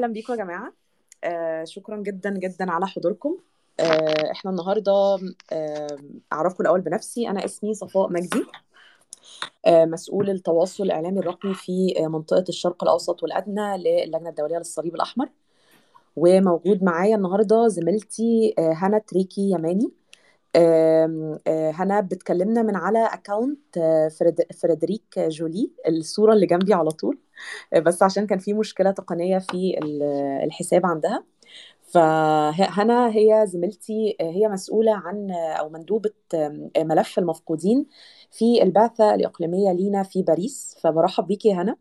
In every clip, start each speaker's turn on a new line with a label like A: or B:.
A: أهلا بيكم يا جماعة. آه شكرا جدا جدا على حضوركم. آه إحنا النهارده آه أعرفكم الأول بنفسي. أنا اسمي صفاء مجدي. آه مسؤول التواصل الإعلامي الرقمي في آه منطقة الشرق الأوسط والأدنى للجنة الدولية للصليب الأحمر. وموجود معايا النهارده زميلتي آه هنا تريكي يماني. هنا بتكلمنا من على account فريدريك جولي الصورة اللي جنبي على طول. آه، بس عشان كان في مشكلة تقنية في ال- الحساب عندها. فهنا هي زميلتي آه، هي مسؤولة عن آه، أو مندوبة آه، ملف المفقودين في البعثة الإقليمية لينا في باريس. فبرحب بيكي يا هنا.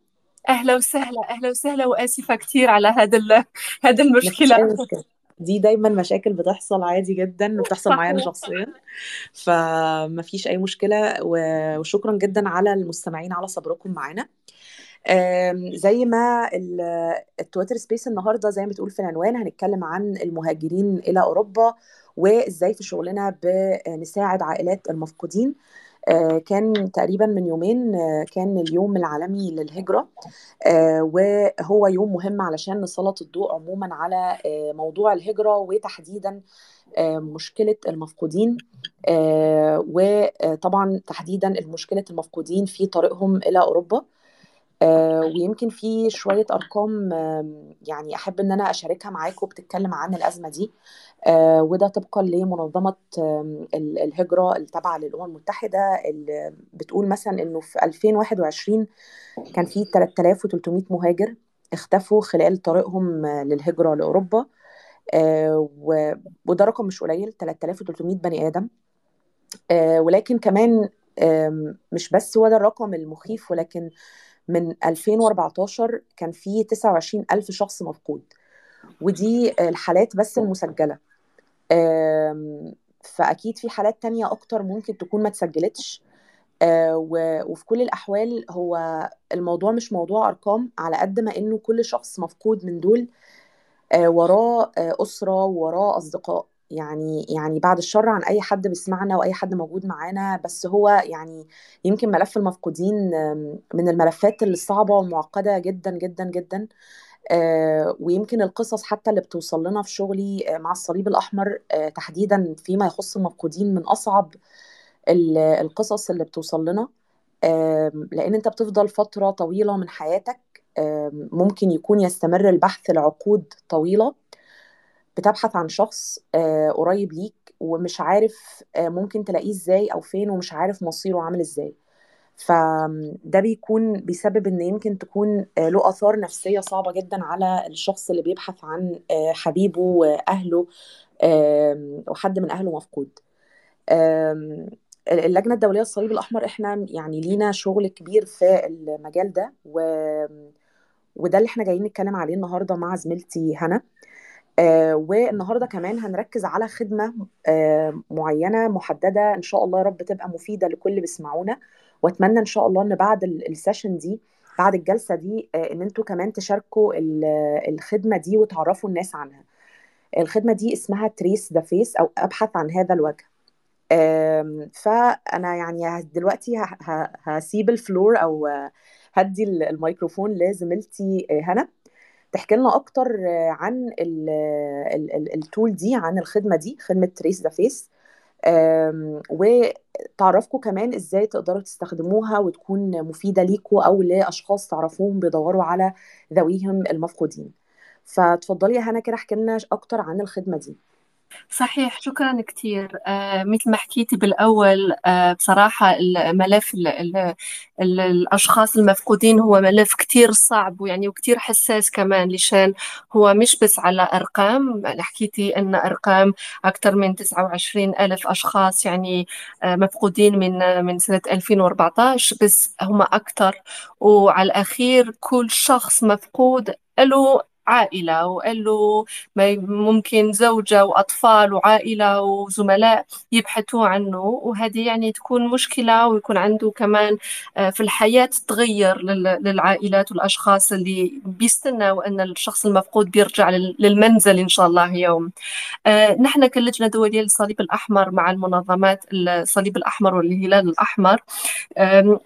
B: أهلا وسهلا أهلا وسهلا وآسفة كثير على هذا هذا
A: المشكلة. دي دايما مشاكل بتحصل عادي جدا وبتحصل معايا
B: أنا
A: شخصيا. فمفيش أي مشكلة وشكرا جدا على المستمعين على صبركم معانا. زي ما ال- التويتر سبيس النهارده زي ما بتقول في العنوان هنتكلم عن المهاجرين إلى أوروبا وإزاي في شغلنا بنساعد عائلات المفقودين. كان تقريبا من يومين آه، كان اليوم العالمي للهجرة آه، وهو يوم مهم علشان نسلط الضوء عموما على آه، موضوع الهجرة وتحديدا آه، مشكلة المفقودين آه، وطبعا تحديدا مشكلة المفقودين في طريقهم إلى أوروبا. آه، ويمكن في شوية أرقام يعني أحب إن أنا أشاركها معاكم بتتكلم عن الأزمة دي. آه، وده طبقا لمنظمة الهجرة التابعة للأمم المتحدة اللي بتقول مثلا إنه في 2021 كان في 3300 مهاجر اختفوا خلال طريقهم آه، للهجرة لأوروبا. آه، وده رقم مش قليل 3300 بني آدم. آه، ولكن كمان مش بس هو ده الرقم المخيف ولكن من 2014 كان في 29 ألف شخص مفقود. ودي الحالات بس المسجلة. فأكيد في حالات تانية أكتر ممكن تكون ما اتسجلتش آه، وفي كل الأحوال هو الموضوع مش موضوع أرقام على قد ما إنه كل شخص مفقود من دول آه، وراه آه، أسرة وراه أصدقاء. يعني يعني بعد الشر عن أي حد بيسمعنا وأي حد موجود معانا بس هو يعني يمكن ملف المفقودين من الملفات الصعبة والمعقدة جدا جدا جدا. آه، ويمكن القصص حتى اللي بتوصل لنا في شغلي آه، مع الصليب الأحمر آه، تحديدا فيما يخص المفقودين من أصعب ال- القصص اللي بتوصل لنا. آم، لأن أنت بتفضل فترة طويلة من حياتك ممكن يكون يستمر البحث لعقود طويلة. بتبحث عن شخص آه، قريب ليك ومش عارف آه، ممكن تلاقيه إزاي أو فين ومش عارف مصيره عامل إزاي. فده بيكون بيسبب إن يمكن تكون آه، له آثار نفسية صعبة جدا على الشخص اللي بيبحث عن حبيبه وأهله وحد من أهله مفقود. اللجنة الدولية للصليب الأحمر إحنا يعني لينا شغل كبير في المجال ده و... وده اللي إحنا جايين نتكلم عليه النهارده مع زميلتي هنا. آه، والنهارده كمان هنركز على خدمة آه، معينة محددة. إن شاء الله يا رب تبقى مفيدة لكل اللي بيسمعونا. وأتمنى إن شاء الله إن بعد ال- ال session دي بعد الجلسة دي آه، إن أنتوا كمان تشاركوا ال- الخدمة دي وتعرفوا الناس عنها. الخدمة دي اسمها Trace the Face أو أبحث عن هذا الوجه. فأنا يعني دلوقتي هسيب ال floor أو هدي الميكروفون لزميلتي هنا. تحكي لنا أكتر عن ال- ال- ال- ال tool دي عن الخدمة دي خدمة Trace the Face وتعرفكم كمان إزاي تقدروا تستخدموها وتكون مفيدة ليكوا أو لأشخاص تعرفوهم بيدوروا على ذويهم المفقودين. فتفضلي يا هنا كده احكي لنا أكتر عن الخدمة دي.
B: صحيح شكرا كثير. آه مثل ما حكيتي بالأول آه بصراحة الملف ال ال ال الأشخاص المفقودين هو ملف كثير صعب ويعني وكثير حساس كمان لشان هو مش بس على أرقام. حكيتي أن أرقام أكثر من 29 ألف أشخاص يعني آه مفقودين من من سنة 2014 بس هم أكثر. وعلى الأخير كل شخص مفقود له عائلة ما ي- ممكن زوجة وأطفال وعائلة وزملاء يبحثوا عنه وهذه يعني تكون مشكلة ويكون عنده كمان آه، في الحياة تتغير لل- للعائلات والأشخاص اللي بيستنوا أن الشخص المفقود بيرجع لل- للمنزل إن شاء الله يوم. آه، نحن كلجنة دولية للصليب الأحمر مع المنظمات الصليب الأحمر والهلال الأحمر.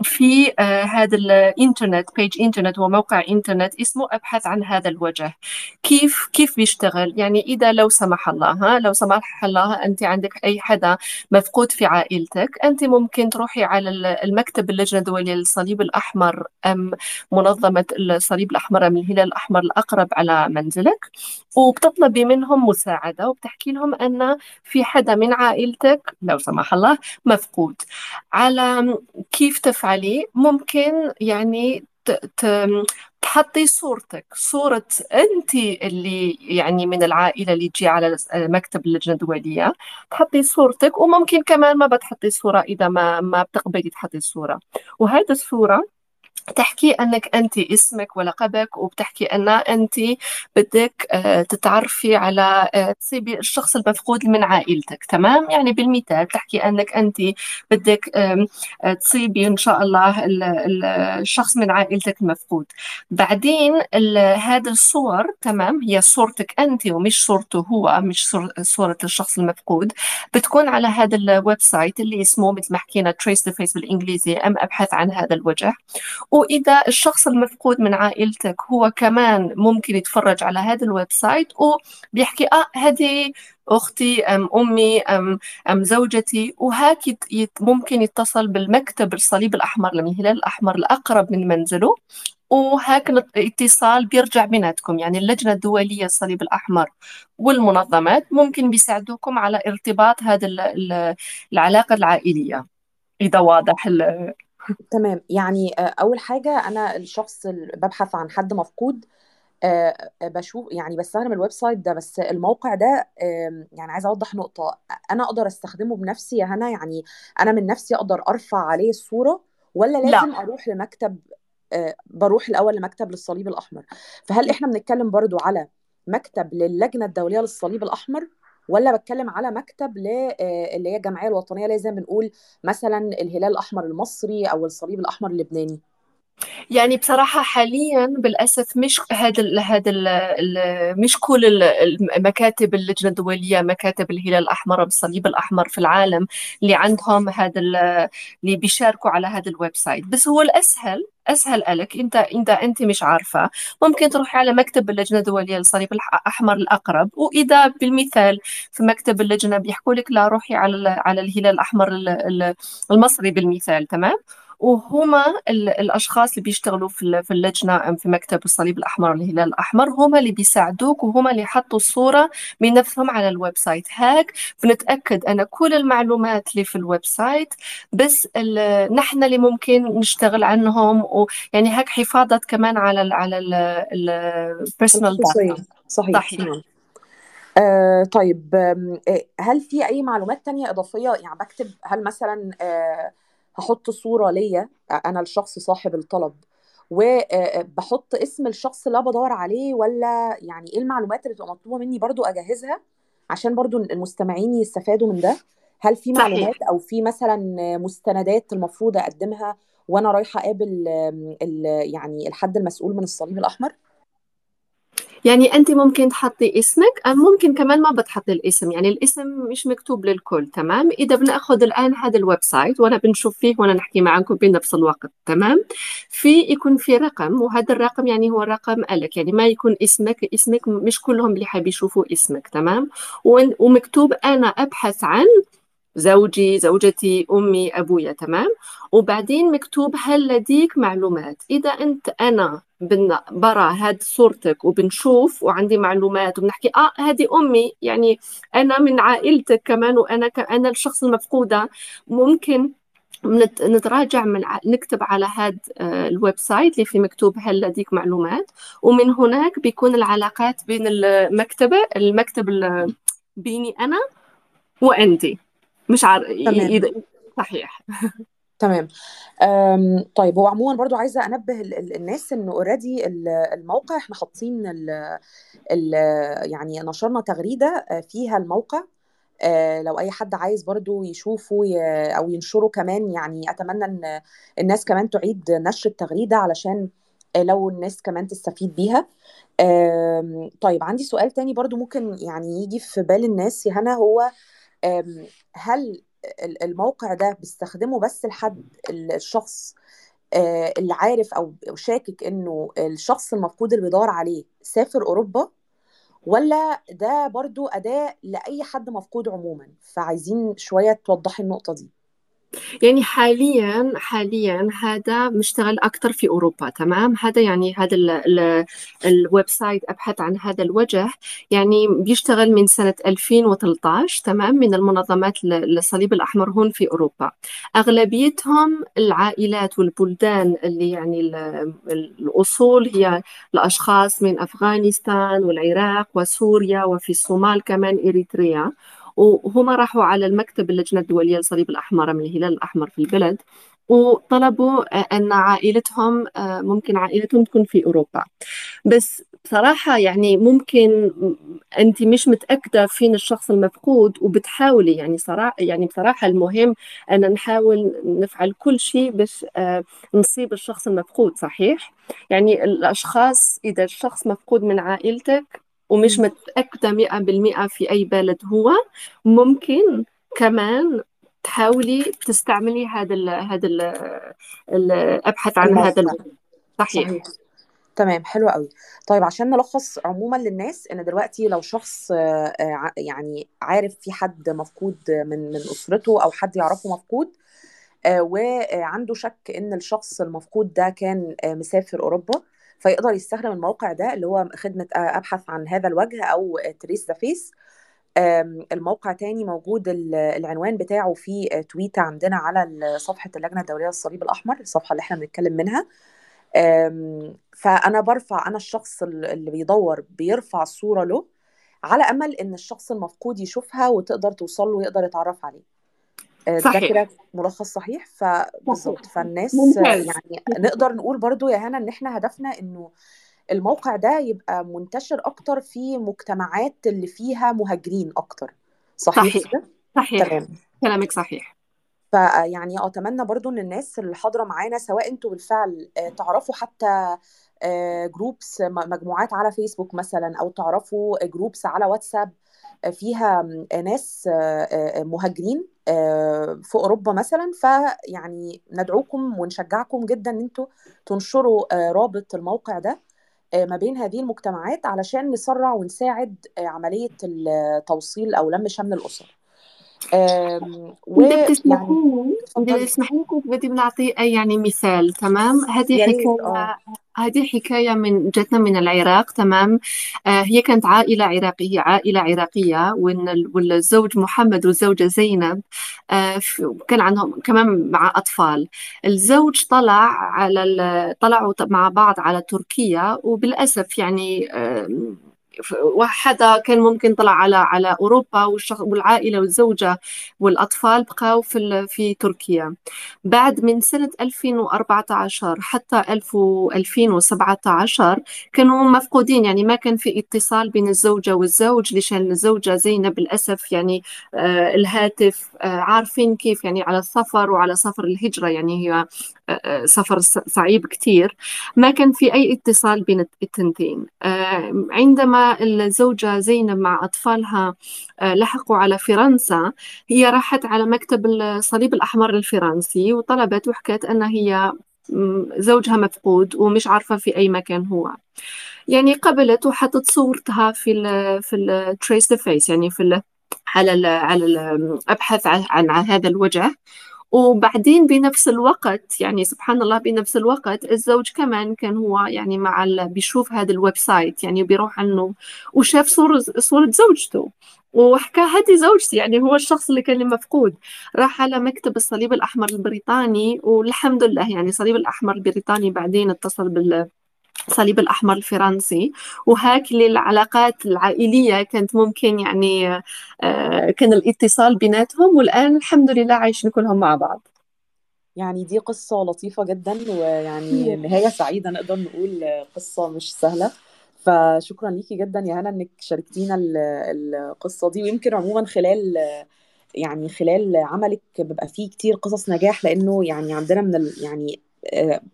B: في آه، هذا الإنترنت بيج إنترنت هو موقع إنترنت اسمه أبحث عن هذا الوجه. انتبه كيف كيف بيشتغل؟ يعني إذا لو سمح الله ها لو سمح الله أنت عندك أي حدا مفقود في عائلتك أنت ممكن تروحي على المكتب اللجنة الدولية للصليب الأحمر أم منظمة الصليب الأحمر أم الهلال الأحمر الأقرب على منزلك وبتطلبي منهم مساعدة وبتحكي لهم أن في حدا من عائلتك لو سمح الله مفقود. على كيف تفعلي؟ ممكن يعني تحطي صورتك صورة أنت اللي يعني من العائلة اللي تجي على مكتب اللجنة الدولية تحطي صورتك وممكن كمان ما بتحطي صورة إذا ما ما بتقبلي تحطي صورة. وهذه الصورة تحكي أنك انت اسمك ولقبك وبتحكي أن انت بدك آه، تتعرفي على آه، تصيبي الشخص المفقود من عائلتك تمام؟ يعني بالمثال تحكي أنك انت بدك آه، تصيبي إن شاء الله الشخص من عائلتك المفقود. بعدين هذه الصور تمام؟ هي صورتك انت ومش صورته هو مش صورة الشخص المفقود. بتكون على هذا ال website اللي اسمه مثل ما حكينا Trace the Face بالإنجليزي أم أبحث عن هذا الوجه. وإذا الشخص المفقود من عائلتك هو كمان ممكن يتفرج على هذا ال website وبيحكي آه هذه أختي أم أمي أم أم زوجتي وهاك ممكن يتصل بالمكتب الصليب الأحمر من الهلال الأحمر الأقرب من منزله وهاك الاتصال بيرجع بيناتكم يعني اللجنة الدولية الصليب الأحمر والمنظمات ممكن بيساعدوكم على ارتباط هذه العلاقة العائلية إذا واضح
A: تمام. يعني آه، أول حاجة أنا الشخص اللي ببحث عن حد مفقود آه، آه، بشوف يعني بستخدم ال website ده بس الموقع ده يعني عايزة أوضح نقطة. أنا أقدر أستخدمه بنفسي يا هنا يعني أنا من نفسي أقدر أرفع عليه الصورة ولا لازم
B: لا
A: أروح لمكتب بروح الأول لمكتب للصليب الأحمر؟ فهل إحنا بنتكلم برضو على مكتب للجنة الدولية للصليب الأحمر؟ ولا بتكلم على مكتب ل آه، اللي هي الجمعية الوطنية اللي زي ما بنقول مثلا الهلال الأحمر المصري أو الصليب الأحمر اللبناني.
B: يعني بصراحة حاليا بالأسف مش هذا هذا مش كل المكاتب اللجنة الدولية مكاتب الهلال الأحمر والصليب الأحمر في العالم اللي عندهم هذا اللي بيشاركوا على هذا ال website. بس هو الأسهل أسهل لك إنت إنت أنت مش عارفة. ممكن تروحي على مكتب اللجنة الدولية للصليب الأحمر الأقرب. وإذا بالمثال في مكتب اللجنة بيحكوا لك لا روحي على على الهلال الأحمر المصري بالمثال تمام؟ وهما الأشخاص اللي بيشتغلوا في في اللجنة في مكتب الصليب الأحمر والهلال الأحمر هما اللي بيساعدوك وهما اللي حطوا الصورة من نفسهم على ال website. هيك بنتأكد أن كل المعلومات اللي في ال website بس نحن اللي ممكن نشتغل عنهم ويعني هاك حفاظه كمان على ال على البيرسونال
A: داتا صحيح صحيح آه طيب آه، هل في أي معلومات تانية إضافية؟ يعني بكتب هل مثلا آه هحط صورة ليا أنا الشخص صاحب الطلب. وبحط اسم الشخص اللي بدور عليه ولا يعني إيه المعلومات اللي بتبقى مطلوبة مني برضو أجهزها عشان برضو المستمعين يستفادوا من ده. هل في معلومات
B: صحيح
A: أو في مثلا مستندات المفروض أقدمها وأنا رايحة أقابل يعني الحد المسؤول من الصليب الأحمر؟
B: يعني أنت ممكن تحطي اسمك أم ممكن كمان ما بتحطي الاسم يعني الاسم مش مكتوب للكل تمام؟ إذا بنأخذ الآن هذا ال website وأنا بنشوف فيه وأنا نحكي معكم بنفس الوقت تمام؟ في يكون في رقم وهذا الرقم يعني هو رقم ألك يعني ما يكون اسمك اسمك مش كلهم اللي حاب يشوفوا اسمك تمام؟ ومكتوب أنا أبحث عن زوجي زوجتي أمي أبويا تمام؟ وبعدين مكتوب هل لديك معلومات. إذا أنت أنا برا هاد صورتك وبنشوف وعندي معلومات وبنحكي آه هذه أمي يعني أنا من عائلتك كمان وأنا. أنا الشخص المفقودة ممكن نتراجع من نكتب على هذا آه، ال website اللي في مكتوب هل لديك معلومات. ومن هناك بيكون العلاقات بين المكتبة المكتب بيني أنا وأنت مش عارف صحيح.
A: تمام. طيب هو عموما برضو عايزة أنبه الناس إنه اوريدي الموقع إحنا حاطين يعني نشرنا تغريدة آه، فيها الموقع. آه، لو أي حد عايز برضو يشوفه أو ينشره كمان يعني أتمنى إن الناس كمان تعيد نشر التغريدة علشان آه، لو الناس كمان تستفيد بيها. طيب عندي سؤال تاني برضو ممكن يعني يجي في بال الناس. يا هنا هو هل الموقع ده بيستخدمه بس لحد الشخص آه، اللي عارف أو شاكك إنه الشخص المفقود اللي بيدور عليه سافر أوروبا؟ ولا ده برضو أداة لأي حد مفقود عموما؟ فعايزين شوية توضحي النقطة دي.
B: يعني حاليا حاليا هذا مشتغل أكثر في أوروبا تمام؟ هذا يعني هذا ال ال ال website أبحث عن هذا الوجه. يعني بيشتغل من سنة 2013 تمام؟ من المنظمات للصليب الأحمر هون في أوروبا. أغلبيتهم العائلات والبلدان اللي يعني الأصول هي الأشخاص من أفغانستان والعراق وسوريا وفي الصومال كمان إريتريا. وهم راحوا على المكتب اللجنة الدولية للصليب الأحمر من الهلال الأحمر في البلد وطلبوا أن عائلتهم ممكن عائلتهم تكون في أوروبا بس بصراحة يعني ممكن أنت مش متأكدة فين الشخص المفقود وبتحاولي يعني صراحة يعني بصراحة المهم أن نحاول نفعل كل شيء باش نصيب الشخص المفقود صحيح؟ يعني الأشخاص إذا الشخص مفقود من عائلتك ومش متأكدة مئة بالمئة في أي بلد هو. ممكن كمان تحاولي تستعملي هذا ال هذا ال ابحث عن هذا صحيح.
A: صحيح. تمام حلو قوي. طيب عشان نلخص عموما للناس إن دلوقتي لو شخص آه، آه، يعني عارف في حد مفقود من من أسرته أو حد يعرفه مفقود آه، وعنده شك إن الشخص المفقود ده كان مسافر أوروبا فيقدر يستخدم الموقع ده اللي هو خدمة أبحث عن هذا الوجه أو Trace the Face. الموقع تاني موجود العنوان بتاعه في tweet عندنا على صفحة اللجنة الدولية للصليب الأحمر الصفحة اللي إحنا بنتكلم منها. فأنا برفع أنا الشخص اللي بيدور بيرفع الصورة له على أمل إن الشخص المفقود يشوفها وتقدر توصل له ويقدر يتعرف عليه. كده ملخص صحيح. فبالظبط فالناس
B: ممتاز.
A: يعني نقدر نقول برضو يا هنا إن إحنا هدفنا إنه الموقع ده يبقى منتشر أكتر في مجتمعات اللي فيها مهاجرين أكتر. صحيح
B: صحيح. صحيح.
A: تمام.
B: كلامك صحيح.
A: فيعني أتمنى برضو إن الناس اللي حاضرة معانا سواء أنتوا بالفعل آه، تعرفوا حتى groups مجموعات على فيسبوك مثلا أو تعرفوا groups على واتساب آه، فيها ناس آه، مهاجرين في أوروبا مثلا. فيعني ندعوكم ونشجعكم جدا إن أنتوا تنشروا رابط الموقع ده ما بين هذه المجتمعات علشان نسرع ونساعد عملية التوصيل أو لم شمل
B: الأسر. إذا
A: اتفضلي.
B: بتسمحيني كنت بدي بنعطي يعني مثال تمام؟ هذه
A: آه.
B: هذه حكاية من جتنا من العراق تمام؟ آه هي كانت عائلة عراقية عائلة عراقية والزوج محمد والزوجة زينب آه كان عندهم كمان مع أطفال. الزوج طلع على طلعوا مع بعض على تركيا وبالأسف يعني آه وحدا كان ممكن طلع على على أوروبا والعائلة والزوجة والأطفال بقاو في في تركيا. بعد من سنة 2014 حتى 2017 كانوا مفقودين يعني ما كان في اتصال بين الزوجة والزوج لشان الزوجة زينب للأسف يعني آه الهاتف آه عارفين كيف يعني على السفر وعلى سفر الهجرة يعني هي سفر صعيب كتير. ما كان في أي اتصال بين التنتين. آه، عندما الزوجة زينب مع أطفالها آه، لحقوا على فرنسا هي راحت على مكتب الصليب الأحمر الفرنسي وطلبت وحكت أن هي زوجها مفقود ومش عارفة في أي مكان هو. يعني قبلت وحطت صورتها في ال في التريس فيس يعني في على على ال أبحث عن هذا الوجه. وبعدين بنفس الوقت يعني سبحان الله بنفس الوقت الزوج كمان كان هو يعني مع. بيشوف هذا ال website يعني بيروح عنه وشاف صورة صورة زوجته وحكى هذه زوجتي يعني هو الشخص اللي كان مفقود راح على مكتب الصليب الأحمر البريطاني والحمد لله يعني الصليب الأحمر البريطاني بعدين اتصل بال الصليب الأحمر الفرنسي وهاك للعلاقات العائلية كانت ممكن يعني آه، كان الاتصال بيناتهم والآن الحمد لله عايشين كلهم مع بعض.
A: يعني دي قصة لطيفة جدا ويعني نهاية سعيدة نقدر نقول قصة مش سهلة. فشكرا ليكي جدا يا هنا إنك شاركتينا ال- القصة دي ويمكن عموما خلال يعني خلال عملك بيبقى فيه كتير قصص نجاح لأنه يعني عندنا من يعني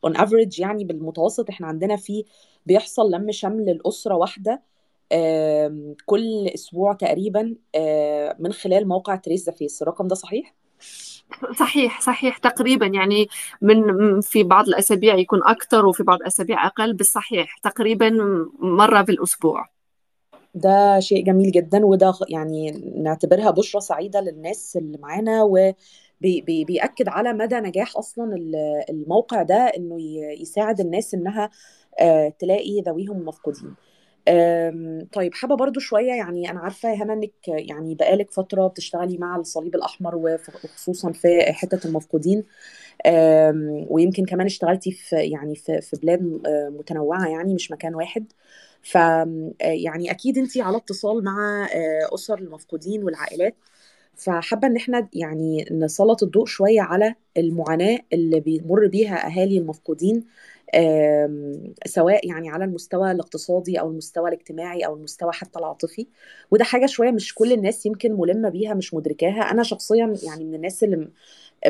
A: on average يعني بالمتوسط إحنا عندنا في بيحصل لم شمل الاسره واحدة كل أسبوع تقريبا آه، من خلال موقع Trace the Face. الرقم ده صحيح؟
B: صحيح صحيح تقريبا. يعني من في بعض الأسابيع يكون أكثر وفي بعض الأسابيع أقل بس صحيح تقريبا مرة في الأسبوع.
A: ده شيء جميل جدا وده يعني نعتبرها بشرة سعيدة للناس اللي معانا وبيأكد على مدى نجاح أصلا ال- الموقع ده إنه يساعد الناس إنها آه، تلاقي ذويهم المفقودين طيب حابة برضو شوية يعني أنا عارفة يا هنا إنك يعني بقالك فترة بتشتغلي مع الصليب الأحمر وف- وخصوصا في حتة المفقودين. ويمكن كمان اشتغلتي في يعني في في بلاد آه، متنوعة يعني مش مكان واحد. ف آه، يعني أكيد انت على اتصال مع أسر المفقودين والعائلات. فحابة إن إحنا يعني نسلط الضوء شوية على المعاناة اللي بيمر بيها أهالي المفقودين سواء يعني على المستوى الاقتصادي أو المستوى الاجتماعي أو المستوى حتى العاطفي. وده حاجة شوية مش كل الناس يمكن ملمة بيها مش مدركاها. أنا شخصيا يعني من الناس اللي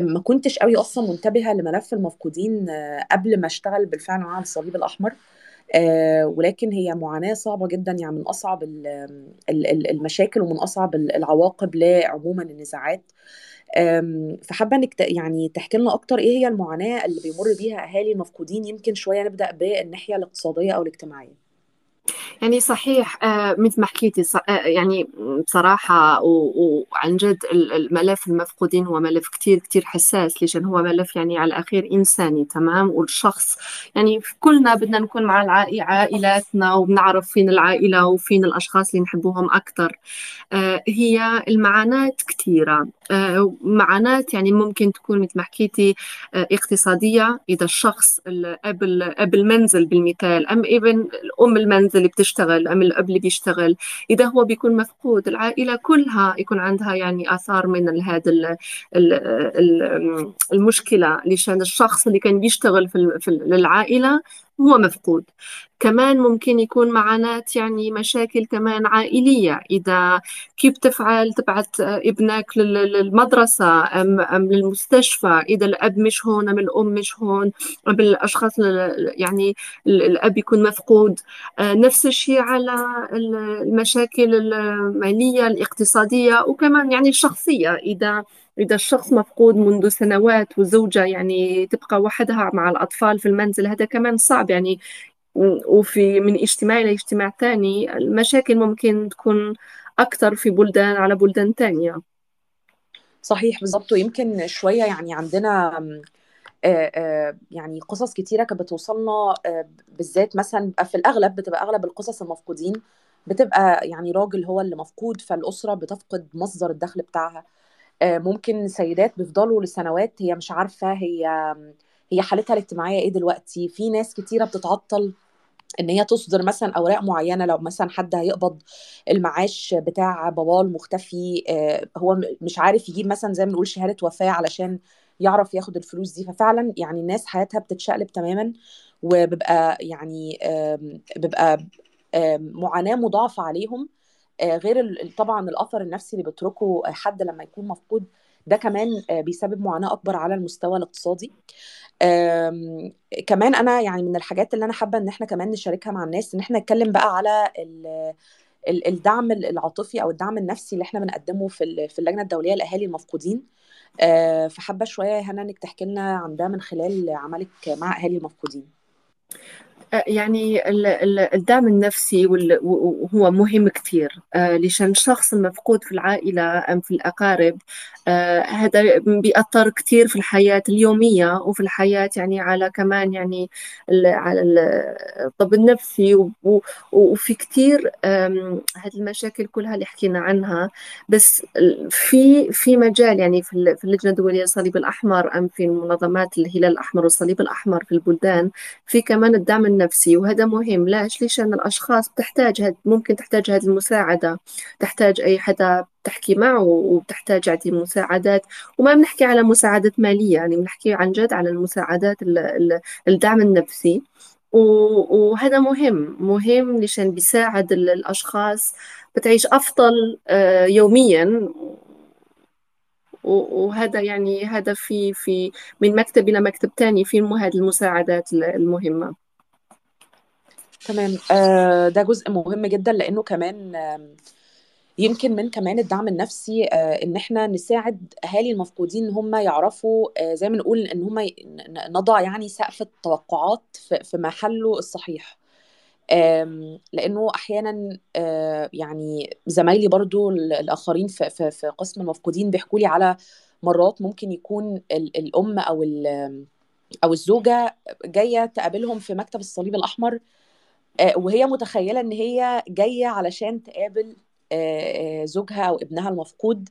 A: ما كنتش قوي أصلا منتبهة لملف المفقودين آه، قبل ما أشتغل بالفعل مع الصليب الأحمر. ولكن هي معاناة صعبة جدا يعني من أصعب ال- ال- ال- المشاكل ومن أصعب ال- العواقب لعموما النزاعات. فحابة إنك ت- يعني تحكي لنا أكتر إيه هي المعاناة اللي بيمر بيها أهالي المفقودين يمكن شوية نبدأ بالناحية الاقتصادية أو الاجتماعية.
B: يعني صحيح آه، مثل ما حكيتي آه، يعني بصراحة وعن جد ال- الملف المفقودين هو ملف كتير كتير حساس ليش؟ هو ملف يعني على الأخير إنساني تمام؟ والشخص يعني كلنا بدنا نكون مع عائلاتنا وبنعرف فين العائلة وفين الأشخاص اللي نحبوهم أكتر. آه، هي المعاناة كثيرة معاناة يعني ممكن تكون مثل ما حكيتي اقتصادية إذا الشخص أب المنزل بالمثال أم ابن الأم المنزل اللي بتشتغل أم الأب اللي بيشتغل. إذا هو بيكون مفقود العائلة كلها يكون عندها يعني آثار من هذا ال- ال- ال- المشكلة لشان الشخص اللي كان بيشتغل في ال- في ال- العائلة هو مفقود. كمان ممكن يكون معاناة يعني مشاكل كمان عائلية. إذا كيف تفعل؟ تبعت ابنك لل- للمدرسة أم, أم للمستشفى. إذا الأب مش هون أم الأم مش هون أم الأشخاص ال- يعني ال- الأب يكون مفقود. آه، نفس الشيء على ال- المشاكل المالية الاقتصادية وكمان يعني الشخصية. إذا إذا الشخص مفقود منذ سنوات والزوجة يعني تبقى وحدها مع الأطفال في المنزل هذا كمان صعب يعني. وفي من اجتماع إلى اجتماع تاني المشاكل ممكن تكون أكثر في بلدان على بلدان تانية
A: صحيح بالظبط ويمكن شوية يعني عندنا يعني قصص كتيرة كانت بتوصلنا بالذات مثلا في الأغلب بتبقى أغلب القصص المفقودين بتبقى يعني راجل هو اللي مفقود فالأسرة بتفقد مصدر الدخل بتاعها. ممكن سيدات بيفضلوا لسنوات هي مش عارفة هي هي حالتها الاجتماعية إيه دلوقتي؟ في ناس كتيرة بتتعطل إن هي تصدر مثلا أوراق معينة لو مثلا حد هيقبض المعاش بتاع باباه المختفي آه، هو مش عارف يجيب مثلا زي ما بنقول شهادة وفاة علشان يعرف ياخد الفلوس دي. ففعلا يعني الناس حياتها بتتشقلب تماما وبيبقى يعني بيبقى معاناة مضاعفة عليهم. آه، غير ال- طبعا الأثر النفسي اللي بيتركه حد لما يكون مفقود ده كمان آه، بيسبب معاناة أكبر على المستوى الاقتصادي. كمان أنا يعني من الحاجات اللي أنا حابة إن إحنا كمان نشاركها مع الناس إن إحنا نتكلم بقى على ال- ال- الدعم العاطفي أو الدعم النفسي اللي إحنا بنقدمه في في اللجنة الدولية لأهالي المفقودين. آه، فحابة شوية هنا إنك تحكي لنا عن ده من خلال عملك مع أهالي المفقودين.
B: يعني ال- ال- الدعم النفسي وهو مهم كثير آه، لشان الشخص المفقود في العائلة أم في الأقارب آه، هذا بيأثر كثير في الحياة اليومية وفي الحياة يعني على كمان يعني على ال- الطب النفسي وفي كثير هذه المشاكل كلها اللي حكينا عنها. بس في في مجال يعني في اللجنة الدولية للصليب الأحمر أم في منظمات الهلال الأحمر والصليب الأحمر في البلدان في كمان الدعم النفسي وهذا مهم. ليش؟ ليش أن الأشخاص بتحتاج هاد ممكن تحتاج هذه المساعدة. تحتاج أي حدا تحكي معه وبتحتاج هذه المساعدات وما بنحكي على مساعدات مالية يعني بنحكي عن جد على المساعدات ال- ال- الدعم النفسي. وهذا مهم مهم لشان بيساعد ال- الأشخاص بتعيش أفضل آه، يوميا. وهذا يعني هذا في في من مكتب إلى مكتب تاني في هذه المساعدات المهمة.
A: تمام. آه، ده جزء مهم جدا لأنه كمان يمكن من كمان الدعم النفسي آه، إن إحنا نساعد أهالي المفقودين إن هم يعرفوا آه، زي ما نقول إن هم نضع يعني سقف التوقعات في محله الصحيح. لأنه أحيانا يعني زمايلي برضو ال- الآخرين في في قسم المفقودين بيحكوا لي على مرات ممكن يكون ال- الأم أو أو الزوجة جاية تقابلهم في مكتب الصليب الأحمر وهي متخيلة إن هي جاية علشان تقابل آه، آه، زوجها أو ابنها المفقود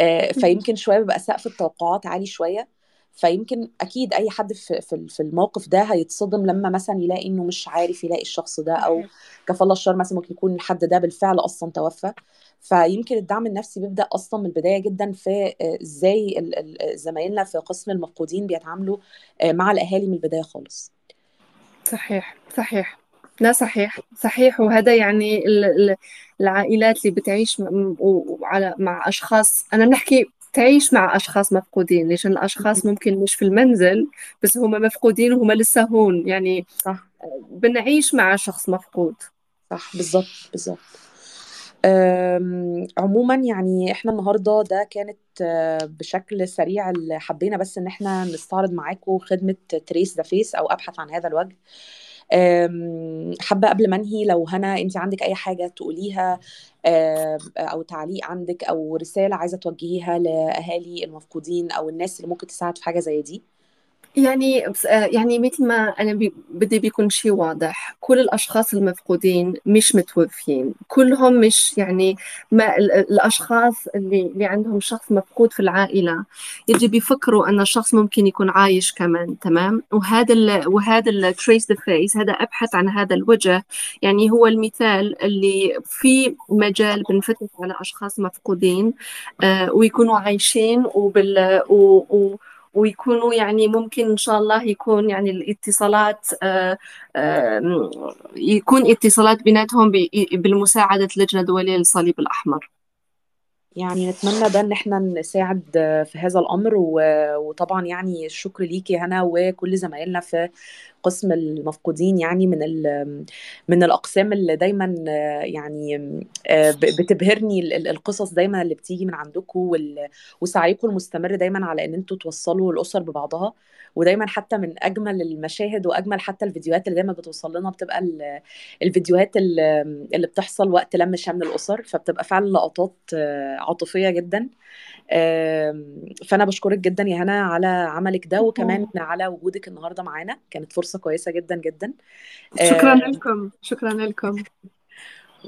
A: آه، فيمكن شوية بيبقى سقف التوقعات عالي شوية. فيمكن أكيد أي حد في في الموقف ده هيتصدم لما مثلا يلاقي إنه مش عارف يلاقي الشخص ده
B: أو
A: كفى الله الشر مثلا ممكن يكون الحد ده بالفعل أصلا توفى. فيمكن الدعم النفسي بيبدأ أصلا من البداية جدا في آه، إزاي زمايلنا في قسم المفقودين بيتعاملوا آه، مع الأهالي من البداية خالص.
B: صحيح صحيح. لا صحيح صحيح. وهذا يعني ال- ال- العائلات اللي بتعيش وعلى مع أشخاص أنا بنحكي تعيش مع أشخاص مفقودين ليش؟ الأشخاص ممكن مش في المنزل بس هم مفقودين وهم لسه هون. يعني
A: صح.
B: بنعيش مع شخص مفقود.
A: صح بالظبط بالظبط عموما يعني إحنا النهارده ده كانت آه، بشكل سريع اللي حبينا بس إن إحنا نستعرض معاكم خدمة Trace the Face أو أبحث عن هذا الوجه. أم، حابة قبل ما انهي لو هنا انت عندك أي حاجة تقوليها أو تعليق عندك أو رسالة عايزة توجهيها لأهالي المفقودين أو الناس اللي ممكن تساعد في حاجة زي دي.
B: يعني بس- آه، يعني مثل ما أنا بي- بدي بيكون شيء واضح. كل الأشخاص المفقودين مش متوفيين. كلهم مش يعني ما ال- الأشخاص اللي اللي عندهم شخص مفقود في العائلة. يجب يفكروا أن الشخص ممكن يكون عايش كمان تمام؟ وهذا ال وهذا ال trace the face هذا أبحث عن هذا الوجه. يعني هو المثال اللي في مجال بنفتح على أشخاص مفقودين آه، ويكونوا عايشين وبال و و ويكونوا يعني ممكن إن شاء الله يكون يعني الاتصالات آه، آه، يكون اتصالات بيناتهم ب- بالمساعدة اللجنة الدولية للصليب الأحمر.
A: يعني نتمنى ده إن إحنا نساعد في هذا الأمر وطبعا يعني الشكر ليكي هنا وكل زمايلنا في قسم المفقودين يعني من من الأقسام اللي دايما يعني ب- بتبهرني ال- ال- القصص دايما اللي بتيجي من عندكم وسعيكم المستمر دايما على إن أنتوا توصلوا الأسر ببعضها. ودايما حتى من أجمل المشاهد وأجمل حتى الفيديوهات اللي دايما بتوصل لنا بتبقى ال- الفيديوهات اللي اللي بتحصل وقت لم شمل الأسر فبتبقى فعلا لقطات آه، عاطفية جدا. فأنا بشكرك جدا يا هنا على عملك ده وكمان على وجودك النهارده معانا. كانت فرصة كويسة جدا جدا.
B: شكرا لكم. شكرا لكم.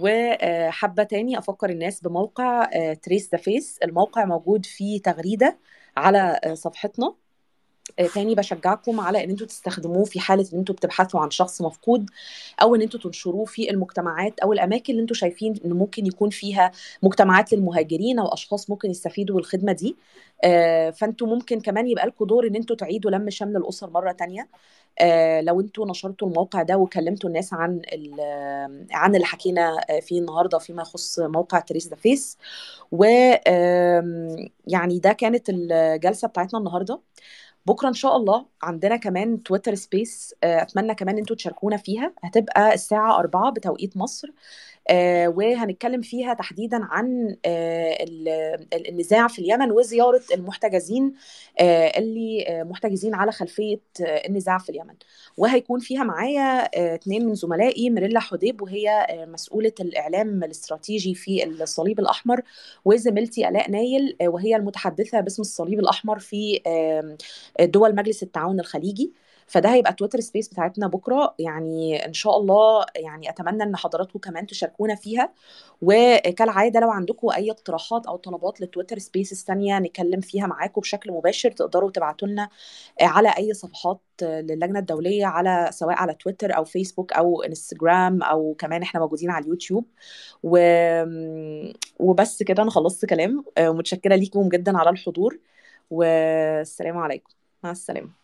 A: وحابة تاني أفكر الناس بموقع تريس ذا فيس الموقع موجود فيه تغريدة على آه، صفحتنا. تاني بشجعكم على إن أنتوا تستخدموه في حالة إن أنتوا بتبحثوا عن شخص مفقود أو إن أنتوا تنشروه في المجتمعات أو الأماكن اللي أنتوا شايفين إن ممكن يكون فيها مجتمعات للمهاجرين أو أشخاص ممكن يستفيدوا بالخدمة دي. آه، فانتوا ممكن كمان يبقى لكم دور إن أنتوا تعيدوا لم شمل الأسر مرة تانية. آه، لو أنتوا نشرتوا الموقع ده وكلمتوا الناس عن عن اللي حكينا آه، فيه النهارده فيما يخص موقع Trace the Face. و يعني ده كانت الجلسة بتاعتنا النهارده. بكرة إن شاء الله عندنا كمان تويتر سبيس آه، أتمنى كمان إنتوا تشاركونا فيها. هتبقى الساعة 4 بتوقيت مصر. وهنتكلم فيها تحديدا عن آه، ال- ال- النزاع في اليمن وزيارة المحتجزين آه، اللي آه، محتجزين على خلفية آه، النزاع في اليمن. وهيكون فيها معايا آه، اتنين من زملائي مريلا حديب وهي آه، مسؤولة الإعلام الاستراتيجي في الصليب الأحمر وزميلتي ألاء نايل آه، وهي المتحدثة باسم الصليب الأحمر في دول مجلس التعاون الخليجي. فده هيبقى Twitter Space بتاعتنا بكرة. يعني إن شاء الله يعني أتمنى إن حضراتكم كمان تشاركونا فيها. وكالعادة لو عندكم أي اقتراحات أو طلبات لل Twitter Spaces ثانية نتكلم فيها معاكم بشكل مباشر. تقدروا تبعتوا لنا على أي صفحات للجنة الدولية على سواء على تويتر أو فيسبوك أو انستجرام أو كمان إحنا موجودين على اليوتيوب. و... وبس كده أنا خلصت كلام. متشكرة ليكم جدا على الحضور. والسلام عليكم. مع السلامة.